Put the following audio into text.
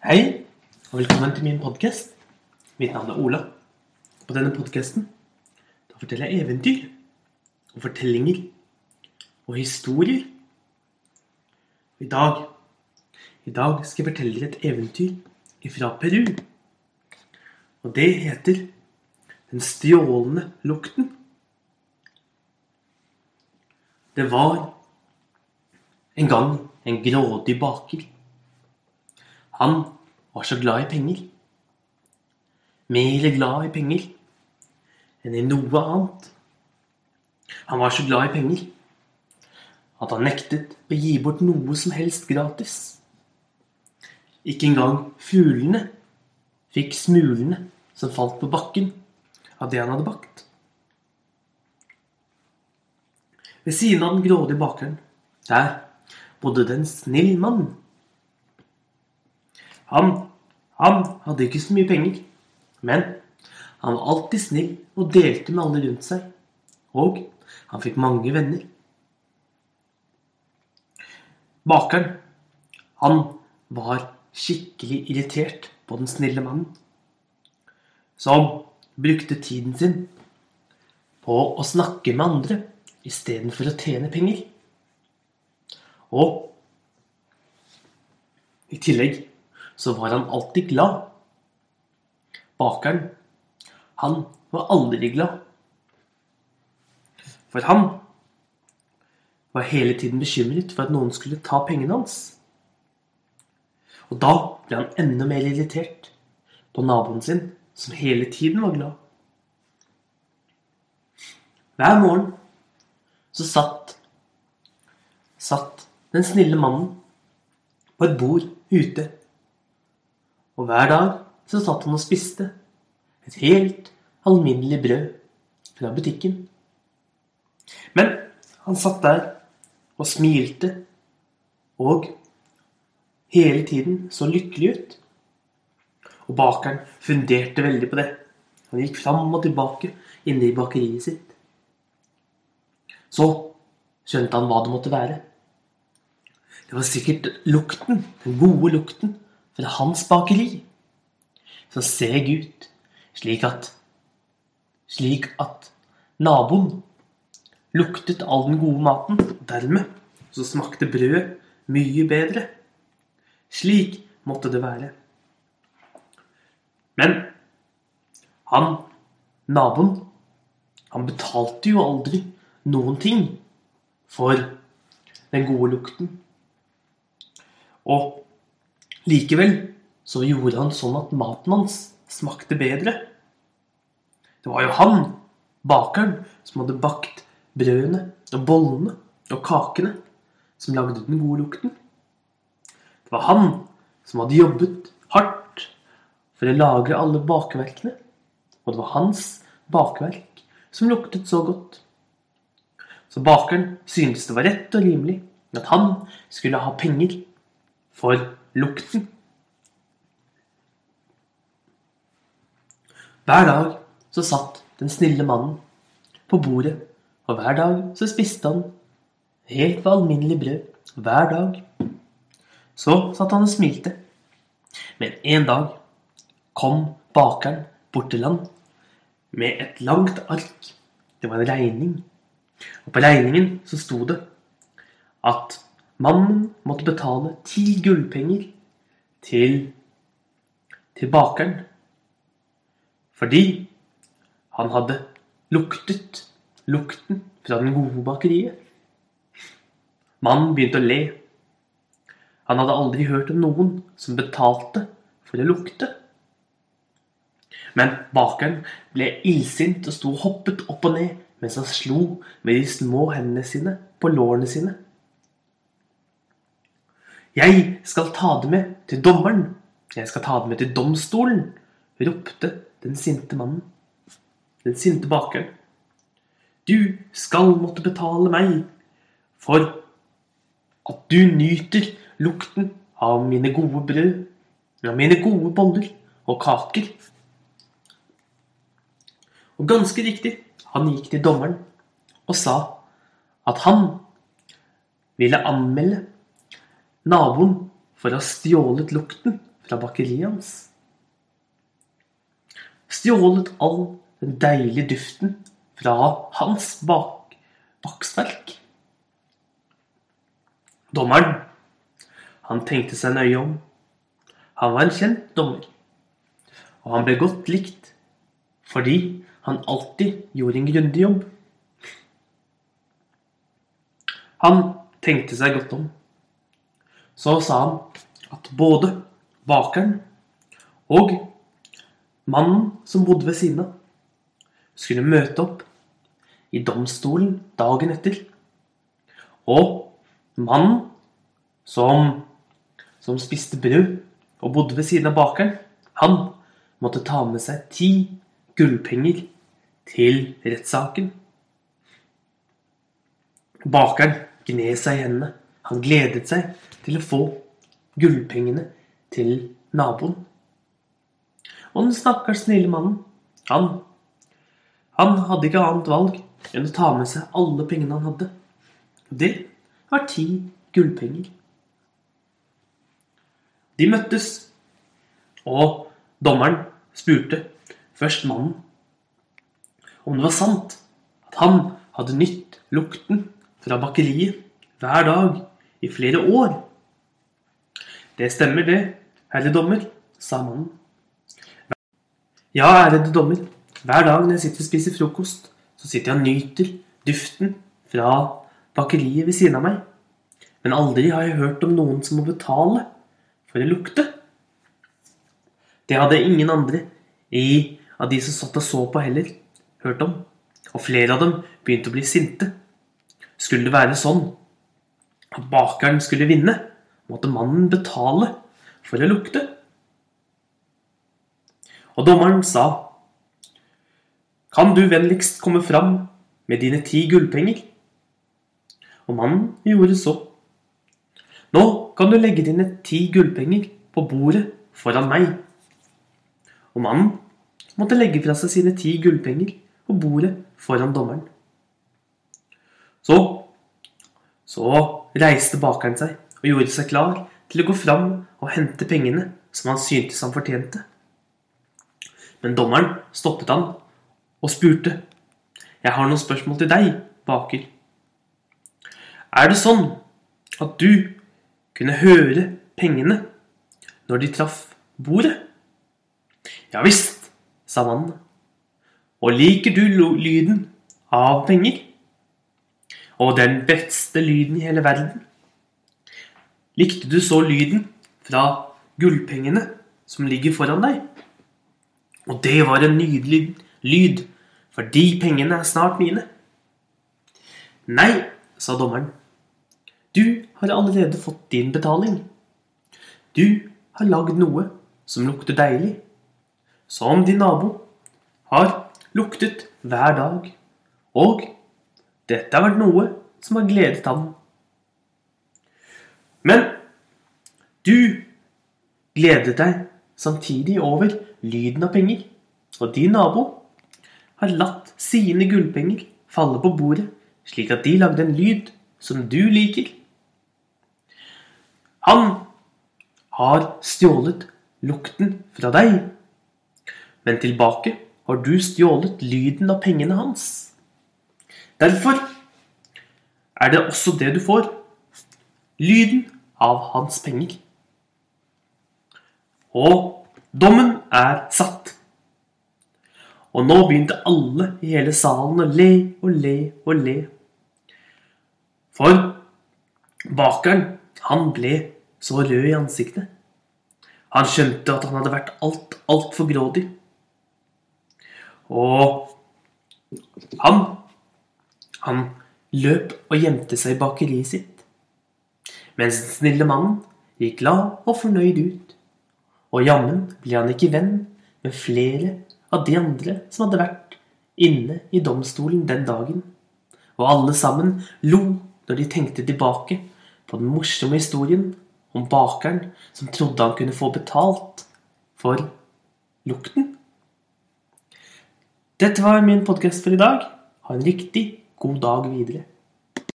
Hei, og velkommen til min podkast. Mitt navn er Ola. På denne podkasten forteller jeg eventyr og fortellinger og historier. I dag, I dag skal jeg fortelle dere et eventyr fra Peru. Og det heter Den stjålne lukten. Det var en gang en grådig baker. Han var så glad i penger. Mer glad i penger enn i noe annet. Han var så glad i penger at han nektet å gi bort noe som helst gratis. Ikke engang fuglene fikk smulene som falt på bakken av det han hadde bakt. Ved siden av den grådige bakeren, der bodde det en snill mann. Han, han hadde ikke så mye penger, men han var alltid snill og delte med alle rundt seg. Og han fikk mange venner. Bakeren, han var skikkelig irritert på den snille mannen. Som brukte tiden sin på å snakke med andre istedenfor å tjene penger. Og i tillegg så var han alltid glad. Bakeren, han var aldri glad. For han var hele tiden bekymret for at noen skulle ta pengene hans. Og da ble han enda mer irritert på naboen sin, som hele tiden var glad. Hver morgen så satt satt den snille mannen på et bord ute. Og hver dag så satt han og spiste et helt alminnelig brød fra butikken. Men han satt der og smilte og hele tiden så lykkelig ut. Og bakeren funderte veldig på det. Han gikk fram og tilbake inne i bakeriet sitt. Så skjønte han hva det måtte være. Det var sikkert lukten, den gode lukten fra hans bakeri, Så seg ut slik at slik at naboen luktet all den gode maten. Dermed så smakte brødet mye bedre. Slik måtte det være. Men han, naboen, han betalte jo aldri noen ting for den gode lukten. Og likevel så gjorde han sånn at maten hans smakte bedre. Det var jo han, bakeren, som hadde bakt brødene og bollene og kakene som lagde den gode lukten. Det var han som hadde jobbet hardt for å lagre alle bakeverkene. Og det var hans bakverk som luktet så godt. Så bakeren syntes det var rett og rimelig at han skulle ha penger for lukten. Hver dag så satt den snille mannen på bordet, og hver dag så spiste han helt alminnelig brød. Hver dag. Så satt han og smilte. Men en dag kom bakeren bort til han med et langt ark. Det var en regning. Og på regningen så sto det at mannen måtte betale ti gullpenger til, til bakeren fordi han hadde luktet lukten fra den gode bakeriet. Mannen begynte å le. Han hadde aldri hørt om noen som betalte for å lukte. Men bakeren ble illsint og sto og hoppet opp og ned mens han slo med de små hendene sine på lårene sine. Jeg skal ta det med til dommeren. Jeg skal ta det med til domstolen, ropte den sinte mannen. Den sinte bakeren. Du skal måtte betale meg for at du nyter lukten av mine gode brød, av mine gode boller og kaker. Og ganske riktig, han gikk til dommeren og sa at han ville anmelde naboen for å ha stjålet lukten fra bakeriet hans. Stjålet all den deilige duften fra hans bak bakstverk. Dommeren, han tenkte seg nøye om. Han var en kjent dommer, og han ble godt likt fordi han alltid gjorde en grundig jobb. Han tenkte seg godt om. Så sa han at både bakeren og mannen som bodde ved siden av, skulle møte opp i domstolen dagen etter. Og mannen som, som spiste brød og bodde ved siden av bakeren, han måtte ta med seg ti gullpenger til rettssaken. Bakeren gned seg i hendene. Han gledet seg til å få gullpengene til naboen. Og den stakkars snille mannen, han, han hadde ikke annet valg enn å ta med seg alle pengene han hadde. Og Det var ti gullpenger. De møttes, og dommeren spurte først mannen om det var sant at han hadde nytt lukten fra bakeriet hver dag i flere år. Det stemmer det, herre dommer, sa mannen. Ja, ærede dommer, hver dag når jeg sitter og spiser frokost, så sitter jeg og nyter duften fra bakeriet ved siden av meg. Men aldri har jeg hørt om noen som må betale for å lukte. Det hadde ingen andre i av de som satt og så på, heller hørt om. Og flere av dem begynte å bli sinte. Skulle det være sånn at bakeren skulle vinne, måtte mannen betale for å lukte. Og dommeren sa, Kan du vennligst komme fram med dine ti gullpenger? Og mannen gjorde så. Nå kan du legge dine ti gullpenger på bordet foran meg. Og mannen måtte legge fra seg sine ti gullpenger på bordet foran dommeren. Så, så reiste bakeren seg og gjorde seg klar til å gå fram og hente pengene som han syntes han fortjente. Men dommeren stoppet han og spurte. Jeg har noen spørsmål til deg, baker. Er det sånn at du kunne høre pengene når de traff bordet? Ja visst, sa mannen. Og liker du lyden av penger? Og den beste lyden i hele verden. Likte du så lyden fra gullpengene som ligger foran deg? Og det var en nydelig lyd, for de pengene er snart mine. Nei, sa dommeren. Du har allerede fått din betaling. Du har lagd noe som lukter deilig, som din nabo har luktet hver dag. Og dette har vært noe som har gledet ham. Men du gledet deg samtidig over lyden av penger, og din nabo har latt sine gullpenger falle på bordet, slik at de lagde en lyd som du liker. Han har stjålet lukten fra deg, men tilbake har du stjålet lyden av pengene hans. Derfor er det også det du får. Lyden av hans penger. Og dommen er satt. Og nå begynte alle i hele salen å le og le og le. For bakeren, han ble så rød i ansiktet. Han skjønte at han hadde vært alt, altfor grådig. Og han han løp og gjemte seg i bakeriet sitt, mens den snille mannen gikk glad og fornøyd ut. Og jammen ble han ikke venn med flere av de andre som hadde vært inne i domstolen den dagen. Og alle sammen lo når de tenkte tilbake på den morsomme historien om bakeren som trodde han kunne få betalt for lukten. Dette var min podkast for i dag. Ha en riktig God dag videre.